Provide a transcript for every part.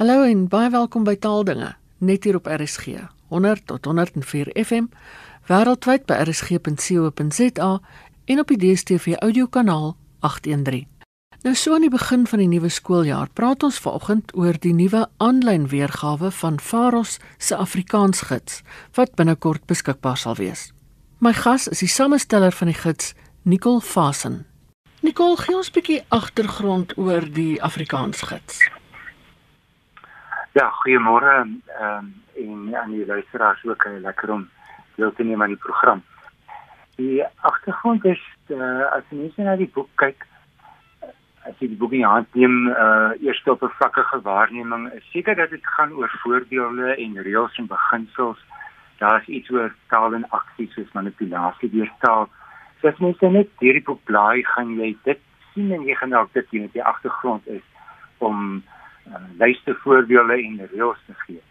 Hallo en baie welkom by Taaldinge, net hier op RSG 100 tot 104 FM, wêreldwyd by rsg.co.za en op die DStv audiokanaal 813. Nou so aan die begin van die nuwe skooljaar, praat ons vanoggend oor die nuwe aanlyn weergawe van Faros se Afrikaansgids wat binnekort beskikbaar sal wees. My gas is die samesteller van die gids, Nicole Fasen. Nicole, gee ons 'n bietjie agtergrond oor die Afrikaansgids. Ja, goeiemôre ehm um, en aan die luisteraars ook uh, lekker om deel te neem aan die program. Die agtergrond is uh, as net na die boek kyk, as jy die boek in jou hand neem, uh eerste op 'n vlakkige waarneming, is seker dat dit gaan oor voorbeelde en reëls en beginsels. Daar's iets oor taal en aksie soos manipulasie deur taal. So as jy net hierdie boek blaai, gaan jy dit sien en jy gaan dalk dit in die agtergrond is om lyste voorbeelde en reëls te gee.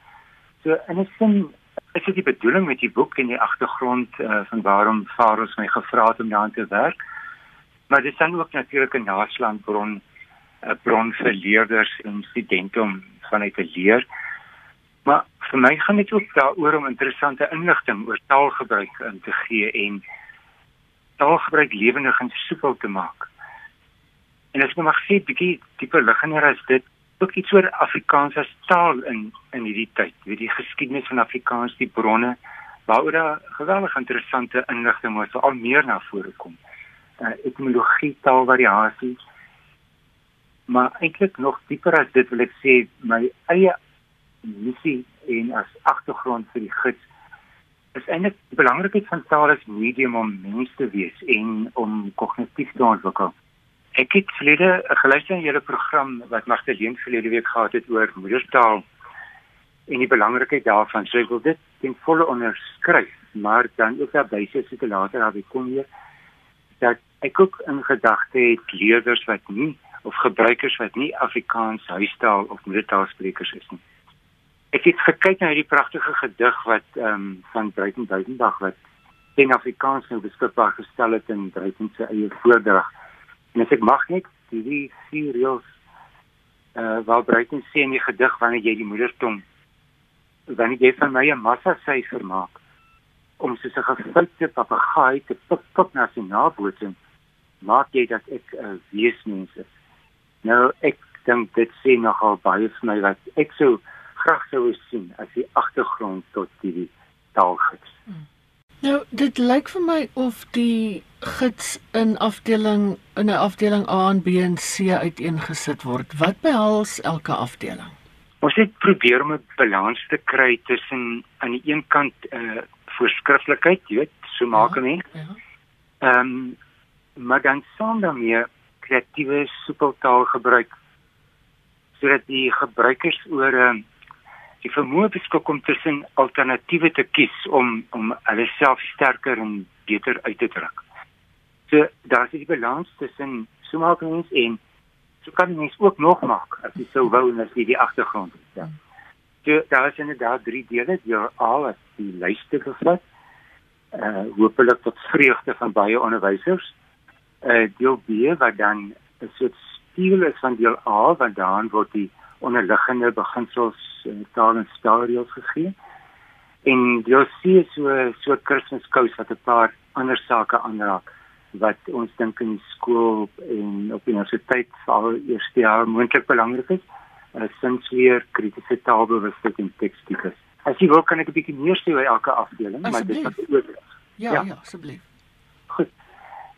So in 'n sin is dit die bedoeling met die boek en die agtergrond uh, van waarom Faros my gevra het om daaraan te werk. Maar dit dan ook natuurlik 'n naslaandbron 'n bron vir leerders en studente om vanuit te leer. Maar vir my gaan dit ook daaroor om interessante inligting oor taalgebruik in te gee en taalgebruik lewendig en soepel te maak. En as jy mag sê bietjie dieper liggender as dit, ook iets oor Afrikaans as taal in in hierdie tyd. Jy weet die geskiedenis van Afrikaans, die bronne waaroor daar geweldig interessante inligting moet al meer na vore kom. Uh, etimologie, taalvariasie. Maar eintlik nog dieper as dit wil ek sê my eie missie en as agtergrond vir die gids is eintlik belangrikheid van taal as medium om mens te wees en om kognitief te ontwikkel. Ek het verlede geluister na julle program wat Magdalene verlede week gehad het oor moedertaal en die belangrikheid daarvan. So ek wil dit ten volle onderskryf, maar dan ook daarby sê ek later daar kom weer dat ek ook in gedagte het leerders wat nie of gebruikers wat nie Afrikaans huistaal of moedertaalsprekers is nie. Ek het gekyk na hierdie pragtige gedig wat ehm um, van Breiten Duidendag wat in Afrikaans nou beskikbaar gestel het in Breiten se eie voordrag. En as ek mag net die vier reëls eh uh, waar Breiten sê in die gedig wanneer jy die moedertong wanneer jy van my 'n massa syfer maak om soos 'n gefoute papegaai te pik pik na sy nabootsing maak jy dat ek 'n uh, weesmens is. Nou ek dink dit sê nogal baie vir my wat ek so graag sou sien as die agtergrond tot die taalgids. Hmm. Nou, dit lyk vir my of die gids in afdeling in 'n afdeling A en B en C uiteengesit word. Wat behels elke afdeling? Ons het probeer om 'n balans te kry tussen aan die een kant eh uh, voorskriftelikheid, jy weet, so maak ja, mense. Ja. Ehm um, maar dan saam daarmee kreatiewe soepeltaal gebruik sodat die gebruikers oor 'n ehm, die vermoë beskik om tussen alternatiewe te kies om om hulle self sterker en beter uit te druk. So daar is die balans tussen sommige en so kan mens ook nog maak as jy sou wou en as jy die agtergrond het. Ja. So daar is inderdaad drie dele, die al as die lyste bevat. Uh eh, hopelik tot vreugde van baie onderwysers. Uh deel B wat dan 'n soort stiel is van deel A wat dan word die onderliggende beginsels en taal en spelreëls gegee. En jy sien so so Kersfeeskous wat 'n paar ander sake aanraak wat ons dink in skool en op universiteit veral eerste jaar moontlik belangrik is. Uh, sinsleer, kritiese taalbewustheid en tekstikus. As jy wil kan ek 'n bietjie meer sê oor elke afdeling, maar dit is ook Ja, ja, ja asseblief. Goed.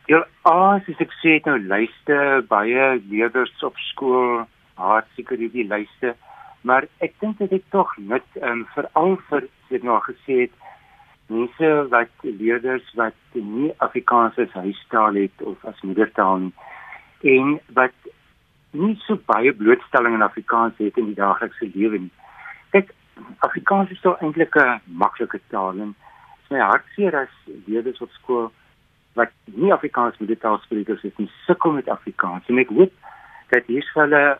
Ja, as ek sê nou luister baie leerders op skool hartseker hierdie lyste, maar ek dink dit het tog net um, veral vir dit nou gesê het mense wat leerders wat nie Afrikaans as huistaal het of as moedertaal nie en wat nie so baie blootstelling in Afrikaans het in die daaglikse lewe nie. Kyk, Afrikaans is toch eintlik 'n maklike taal en is my hartseer as leerders op skool wat nie Afrikaans moedertaalsprekers is nie sukkel met Afrikaans en ek hoop dat hier vir hulle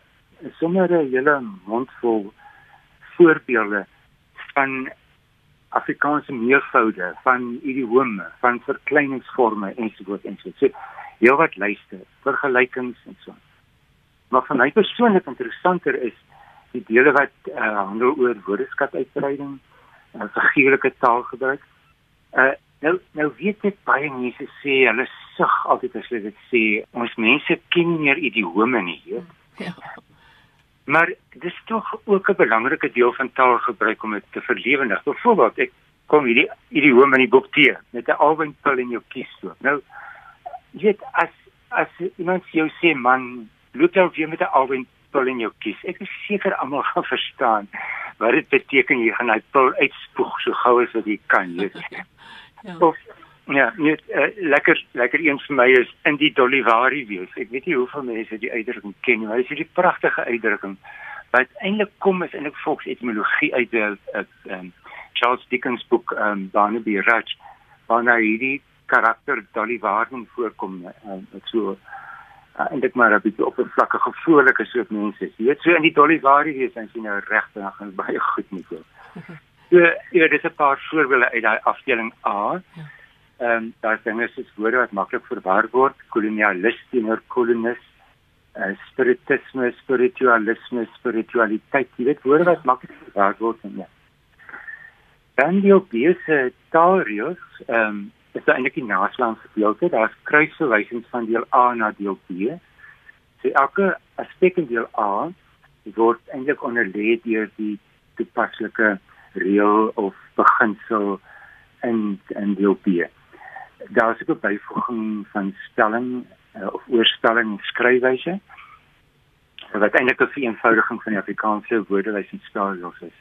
sommer 'n hele mondvol voorbeelde van Afrikaanse meervoude, van idiome, van verkleiningsvorme ensovoorts ensovoorts. So, heel wat lyste, vergelykings en so. Maar vir my persoonlik interessanter is die dele wat uh, handel oor woordeskatuitbreiding, uh, figuurlike taalgebruik. Uh nou nou weet ek baie mense sê hulle sug altyd as hulle dit sê, ons mense ken nie meer idiome nie. Ja. Maar dis tog ook 'n belangrike deel van taalgebruik om dit te verlewendig. Byvoorbeeld, ek kom hierdie idiome in die boek te met 'n alwynpil in jou kies so. Nou jy weet as as iemand jou sê man, loop jy weer met 'n alwynpil in jou kies. Ek is seker almal gaan verstaan wat dit beteken jy gaan hy pil uitspoeg so gou as wat jy kan, jy weet. ja. Of ja, net uh, lekker lekker een vir my is in die Dolivari wees. Ek weet nie hoeveel mense die uitdrukking ken nie, maar dit is 'n pragtige uitdrukking wat eintlik kom is eintlik volks etimologie uit 'n um, Charles Dickens boek um, Barnaby Rudge waarna hierdie karakter Dolivari voorkom. Um, so uh, dit maar 'n bietjie oppervlakkige vroolike soort mense. Jy weet so in die Dolivari wees en sien nou regtig gaan baie goed met jou. So ja, dis 'n paar voorbeelde uit daai afdeling A. Ja. Ehm um, daar's dinge soos woorde wat maklik verwar word, kolonialis teenoor kolonis, uh, spiritisme, spiritualisme, spiritualiteit, jy weet woorde wat maklik verwar word en ja. Dan die obese taalreëls, ehm um, is daar eintlik die naslag gedeelte, daar's kruisverwysings van deel A na deel B. So elke aspek in deel A word eintlik onderlê deur die toepaslike reël of beginsel in in deel B. Daar is ook 'n byvoeging van stelling uh, of oorstelling skryfwyse wat eintlik 'n vereenvoudiging van die Afrikaanse woordelys en spelregels is.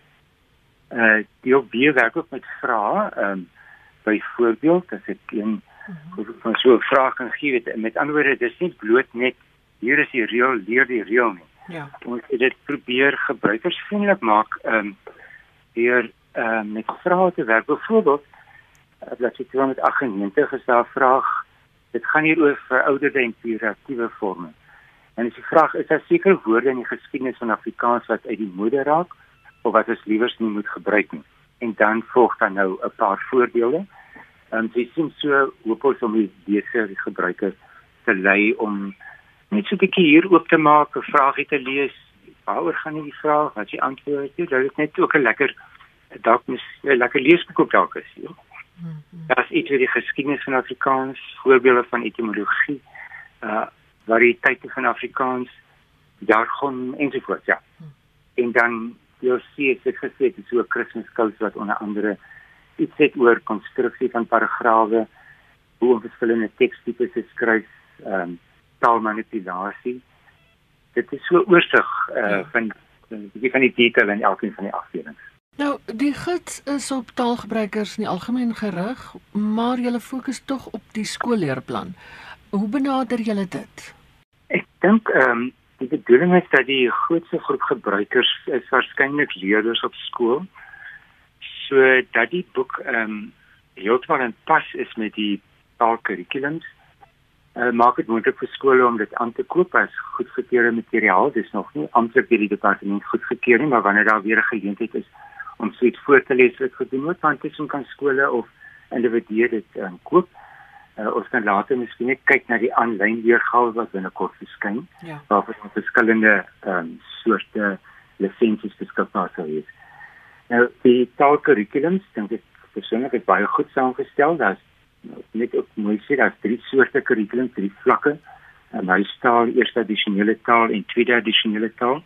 Uh deel B werk ook met vrae, ehm um, byvoorbeeld as ek een van so 'n vraag kan gee weet met ander woorde dis nie bloot net hier is die reël leer die reël nie. Ja. Ons het dit probeer gebruikersvriendelik maak ehm um, deur uh, met vrae te werk. Byvoorbeeld, jy 298 is daar 'n vraag. Dit gaan hier oor verouderde en pejoratiewe forme. En as die vraag is, is daar sekere woorde in die geskiedenis van Afrikaans wat uit die mode raak of wat ons liewers nie moet gebruik nie? En dan volg dan nou 'n paar voorbeelde. Ehm um, jy sien so hoop ons om die dese die gebruikers te lei om net so 'n bietjie hier oop te maak, 'n vraagie te lees. Waaroor gaan die vraag? Wat jy antwoord? Dit is net ook 'n lekker dalk 'n lekker leesboek op dalk is. Ja. Daar is iets oor die geskiedenis van Afrikaans, voorbeelde van etimologie, uh variëteite van Afrikaans, jargon ensovoorts, ja. En dan jy sien dit gesê dit is so 'n Kersfeeskous wat onder andere iets het oor konstruksie van paragrawe, hoe om verskillende tekstipes te skryf, ehm um, taalmanipulasie. Dit is so oorsig uh ja. van 'n bietjie van die detail in elkeen van die afdelings. Nou, die gids is op taalgebruikers in die algemeen gerig, maar jy fokus tog op die skoolleerplan. Hoe benader jy dit? Ek dink ehm um, die bedoeling is dat die grootste groep gebruikers is waarskynlik leerders op skool. So dat die boek ehm um, heeltemal in pas is met die taalkurrikulums. Uh, maak dit moontlik vir skole om dit aan te koop as goedgekeurde materiaal. Dis nog nie amptelik deur die departement goedgekeur nie, maar wanneer daar weer 'n geleentheid is om so iets voor te lees wat gedoen word want dit kan skole of individue dit um, koop. Uh, ons kan later miskien net kyk na die aanlyn weergawe wat binnekort verskyn. Ja. Waarvoor ons verskillende ehm um, soorte lisensies beskikbaar sal hê. Nou die taalkurrikulums dink ek persoonlik is baie goed saamgestel. Daar's net ook mooi sê daar's drie soorte kurrikulums, drie vlakke. 'n Huistaal, eerste addisionele taal en tweede addisionele taal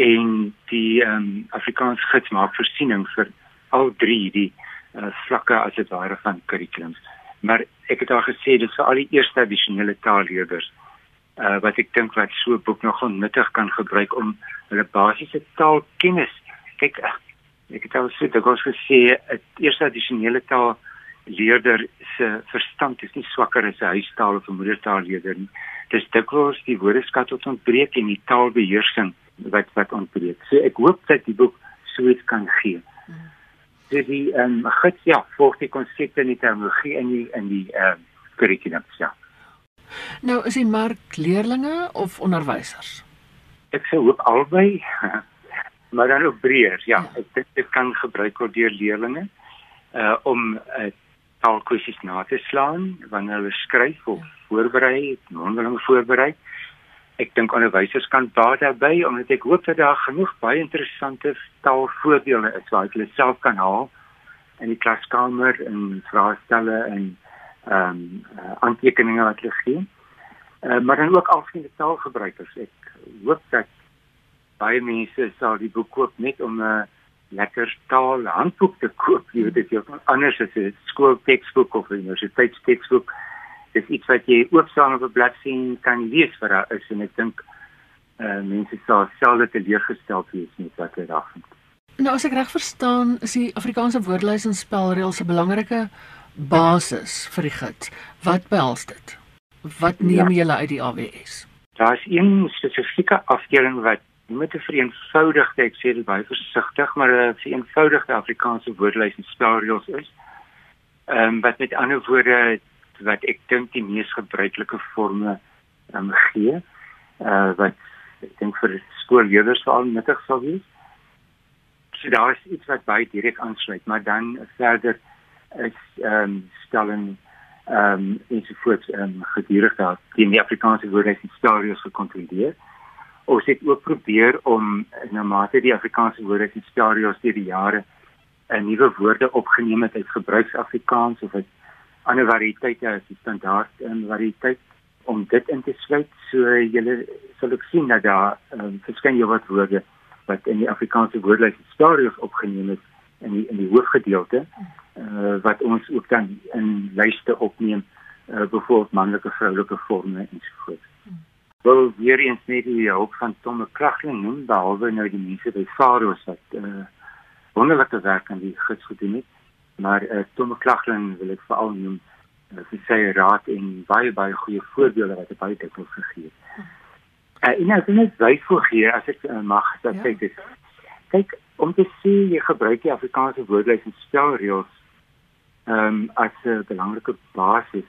en die ehm um, Afrikaans gids maak voorsiening vir al drie die uh, vlakke as dit ware van kurrikulums. Maar ek het al gesê dis vir al die eerste addisionele taalleerders uh, wat ek dink wat so 'n boek nog onnuttig kan gebruik om hulle basiese taalkennis kyk ek het al gesê dat gous gesê 'n eerste addisionele taal leerder se verstand is nie swakker as 'n huistaal of 'n moedertaalleerder nie. Dis dikwels die woordeskat wat ontbreek en die taalbeheersing wat wat ontbreek. So ek hoop dat die boek so iets kan gee. So die ehm um, gids ja, volg die konsepte in die terminologie in die in die ehm uh, kurrikulum ja. Nou is dit maar leerdlinge of onderwysers. Ek sou hoop albei. maar dan ook breër. Ja, ja. ek dink dit kan gebruik word deur leerdlinge uh om uh, taalkwessies na te slaan wanneer hulle skryf of ja. voorberei, mondeling voorberei ek dink onderwysers kan baat daarbey omdat ek hoop dat daar genoeg baie interessante taalvoorbeelde is waar hulle self kan haal in die klaskamer en vraestelle en ehm um, uh, aantekeninge wat hulle gee. Uh, maar dan ook algemene taalgebruikers. Ek hoop dat baie mense sal die boek koop net om 'n uh, lekker taal handboek te koop. Jy weet dit is anders as 'n skoolteksboek of 'n universiteitsteksboek. Dit is iets wat jy oopslaan op 'n bladsy kan lees vir haar is en ek dink uh, mense sal selfs teleurgestel wees met wat hulle daar vind. Nou as ek reg verstaan, is die Afrikaanse woordelys en spelreëls 'n belangrike basis vir die gids. Wat behels dit? Wat neem ja. julle uit die AWS? Daar is een spesifieke afdeling wat met 'n vereenvoudigde, ek sê dit baie versigtig, maar 'n vereenvoudigde Afrikaanse woordelys en spelreëls is. Ehm um, wat met ander woorde wat ek dink die mees gebruikelike forme um, gee. Uh wat ek dink vir skoolleerders veral nuttig sal wees. So daar is iets wat baie direk aansluit, maar dan verder is ehm um, stelling ehm um, ensovoorts ehm um, gedurig daar die Afrikaanse woordelys en spelreëls gekontroleer ons het ook probeer om na mate die Afrikaanse woorde en scenario's deur die jare 'n nuwe woorde opgeneem het uit gebruiksafrikaans of uit ander variëteite as die standaard en variëteit om dit in te sluit. So julle sal ook sien dat daar um, verskeie wat woorde wat in die Afrikaanse woordelys en scenario's opgeneem is in die in die hoofgedeelte uh, wat ons ook dan in lyste opneem uh, byvoorbeeld manlike vroulike forme ensovoorts wil weer eens net die hulp van Tom McCracklin noem behalwe nou die mense by Faros wat uh, wonderlike werk aan die gids gedoen het maar uh, Tom McCracklin wil ek veral noem uh, vir sy raad en baie baie goeie voorbeelde wat hy baie dikwels gegee het. Uh, en as ek net wys voor gee as ek uh, mag dat ja. dit kyk om te sê jy gebruik die Afrikaanse woordelys en spelreëls ehm um, as 'n belangrike basis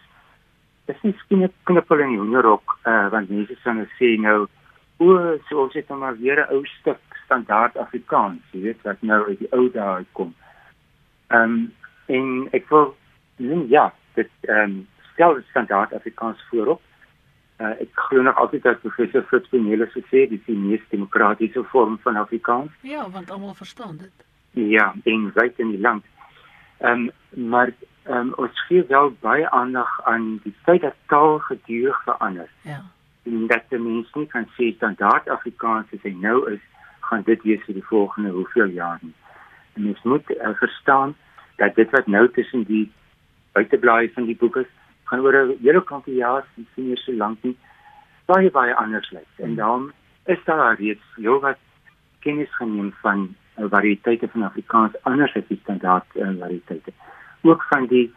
dis nie skien 'n knippel in die hoenderhok uh eh, want mense sal nou sê nou o so ons het nou maar weer 'n ou stuk standaard Afrikaans jy weet wat nou uit die ou dae kom. Ehm um, en ek wil noem ja dit ehm um, stel standaard Afrikaans voorop. Uh, ek glo nog altyd dat professor Fritz Cornelis gesê dit is die mees demokratiese vorm van Afrikaans. Ja, want almal verstaan dit. Ja, en wyd in die land. Ehm um, maar um, ons gee wel baie aandag aan die feit dat taal gedurig verander. Ja. En dat die mens nie kan sê standaard Afrikaans as hy nou is, gaan dit wees vir die volgende hoeveel jaar nie. En mens moet uh, verstaan dat dit wat nou tussen die buiteblaai van die boeke gaan oor 'n hele klomp jare sien hier so lank nie baie baie anders lyk. En dan is daar reeds heelwat kennis geneem van uh, variëteite van Afrikaans anders as die standaard uh, variëteite ook van die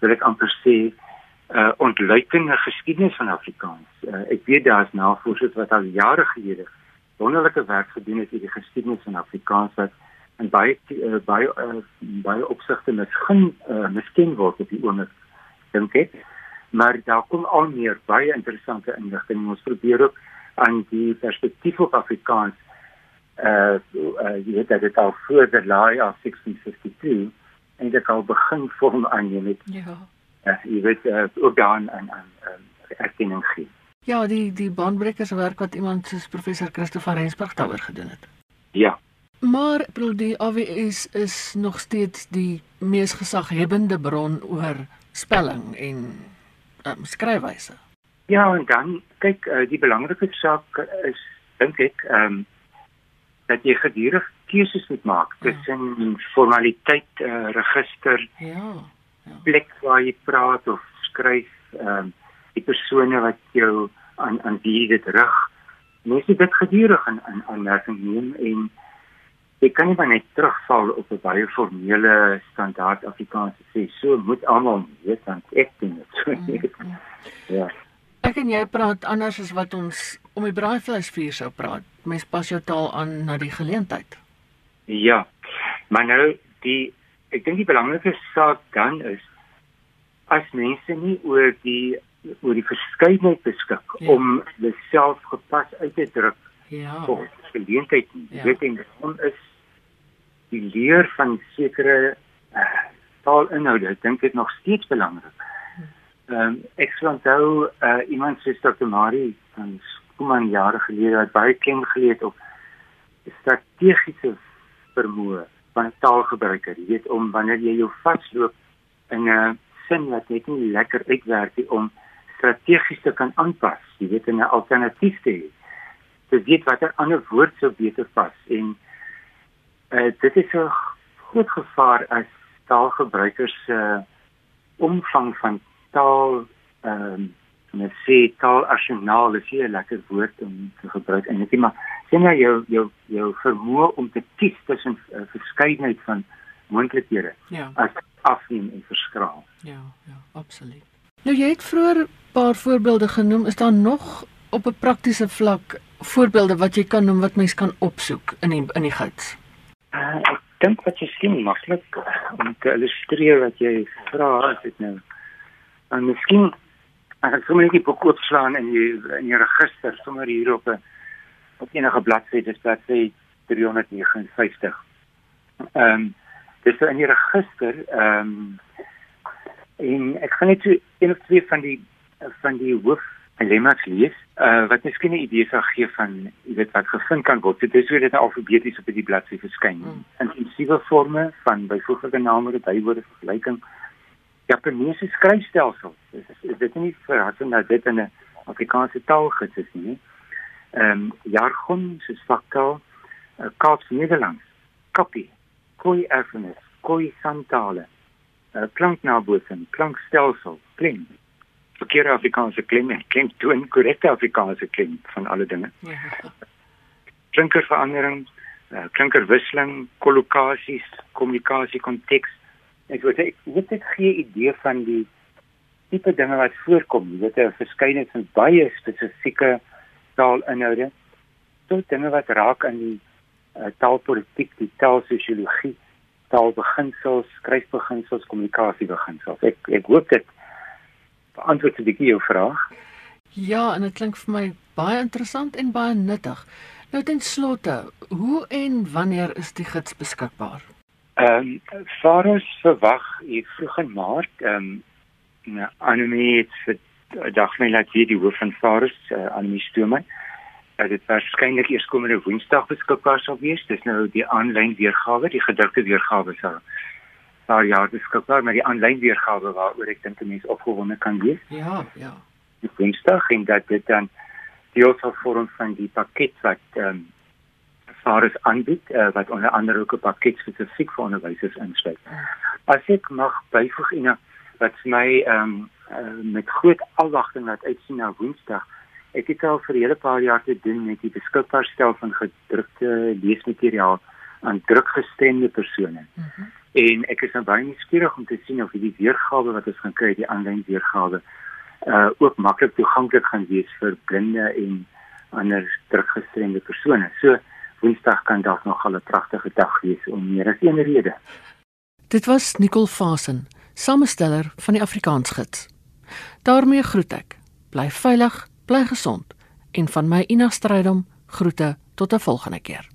wil ek amper sê uh ontluikende geskiedenis van Afrikaans. Uh, ek weet daar's navorsers wat al jare gelede wonderlike werk gedoen het oor die geskiedenis van Afrikaans wat en baie uh, baie uh, baie opsigte miskien uh, miskien word op die oomblik dink ek. Maar daar kom al meer baie interessante inligting. Ons probeer ook aan die perspektief op Afrikaans uh, uh jy weet dat dit al voor die laai af 1652 eintlik al begin vorm aanneem het. Ja. Ja, jy weet uh, ook dan aan aan erkenning gee. Ja, die die baanbrekers werk wat iemand soos professor Christopher Rensburg daaroor gedoen het. Ja. Maar bedoel die AWS is nog steeds die mees gesaghebende bron oor spelling en um, skryfwyse. Ja, en dan kyk uh, die belangrike saak is dink ek ehm um, dat jy gedurig keuses moet maak ja. tussen ja. formaliteit uh, register ja ja plek waar jy praat of skryf ehm uh, die persone wat jou aan aan wie dit rig jy dit gedurig in in aanmerking neem en jy kan nie maar net terugval op 'n baie formele standaard Afrikaans sê so moet almal weet want ek doen dit so mm, mm. ja Ek en jy praat anders as wat ons om die braaivleisvuur sou praat. Mens pas jou taal aan na die geleentheid. Ja. Maar nou die ek dink die belangrikste saak dan is as mense nie oor die oor die verskeidenheid beskik ja. om hulle self gepas uit te druk. Ja. Vir geleentheid. Ja. Weet jy, dit is die leer van sekere uh, taalinhoude, ek dink dit nog steeds belangrik. Ehm um, ek sou onthou uh, iemand sê Dr. Marie van Koeman jare gelede wat baie klem geleë het op strategiese vermoë van taalgebruiker. Jy weet om wanneer jy jou vasloop in 'n sin wat net nie lekker uitwerk nie om strategies te kan aanpas, jy weet 'n alternatief te hê. Te weet watter ander woord sou beter pas en uh, dit is 'n groot gevaar as taalgebruikers se uh, omvang van taal ehm um, net sê taal arsenaal is hier 'n lekker woord om te gebruik en net maar sien jy jou jou jou vermoë om te kies tussen 'n uh, verskeidenheid van moontlikhede ja. as afneem en verskraal. Ja ja absoluut. Nou jy het vroeër 'n paar voorbeelde genoem. Is daar nog op 'n praktiese vlak voorbeelde wat jy kan noem wat mens kan opsoek in die, in die gids dink wat jy sien maklik om te illustreer wat jy vra is dit nou en miskien Ek het sommer net die boek oopslaan in die in die register sommer hier op 'n op enige bladsy dis bladsy 359. Ehm um, dis in die register ehm um, en ek gaan net so een of twee van die van die hoof dilemma's lees uh, wat miskien 'n idee sal gee van jy weet wat gevind kan word. Dit is hoe dit alfabeties op die bladsy verskyn. Hmm. Intensiewe forme van byvoeglike name, bywoorde, vergelyking Japaneese skryfstelsel. Dis is dit nie verrassend dat dit in 'n Afrikaanse taal gids is nie. Ehm um, jargon soos vaktaal, uh, Kaats Nederlands, kopie, koi erfenis, koi santale, uh, klanknabootsing, klankstelsel, klink. Verkeerde Afrikaanse klem, klink doen korrekte Afrikaanse klem van alle dinge. Ja. Klinkerverandering, uh, klinkerwisseling, kollokasies, kommunikasie konteks Ek wil sê dit het gee idee van die tipe dinge wat voorkom. Jy weet 'n verskeidenheid van baie spesifieke taalinhoude. Tot dinge wat raak aan die uh, taalpolitiek, die taalsosiologie, taalbeginsels, skryfbeginsels, kommunikasiebeginsels. Ek ek hoop dit beantwoord 'n bietjie jou vraag. Ja, en dit klink vir my baie interessant en baie nuttig. Nou ten slotte, hoe en wanneer is die gids beskikbaar? Ehm um, Faros verwag hier vroeg in Maart ehm um, ja, Anemie het vir dag my laat weet die hoof van Faros uh, Anemie Stoeman dat dit waarskynlik eers komende Woensdag beskikbaar sal wees. Dis nou die aanlyn weergawe, die gedrukte weergawe sal daar ja beskikbaar, maar die aanlyn weergawe waaroor ek dink mense opgewonde kan wees. Ja, ja. Die Woensdag en dat dit dan deel sal vorm van die pakket wat ehm um, SARS aanbied uh, wat onder andere ook 'n pakket spesifiek vir onderwysers insluit. As ek mag byvoeg en wat vir my ehm um, uh, met groot afwagting laat uitsien na Woensdag. Ek het al vir 'n hele paar jaar te doen met die beskikbaarstel van gedrukte leesmateriaal aan drukgestremde persone. Uh mhm. En ek is nou baie nuuskierig om te sien of hierdie weergawe wat ons gaan kry, die aanlyn weergawe, uh ook maklik toeganklik gaan wees vir blinde en ander drukgestremde persone. So Woensdag kan dalk nog 'n pragtige dag wees om meer as een rede. Dit was Nicole Fasen, samesteller van die Afrikaansgids. daarmee groet ek. Bly veilig, bly gesond en van my Ina Strydom groete tot 'n volgende keer.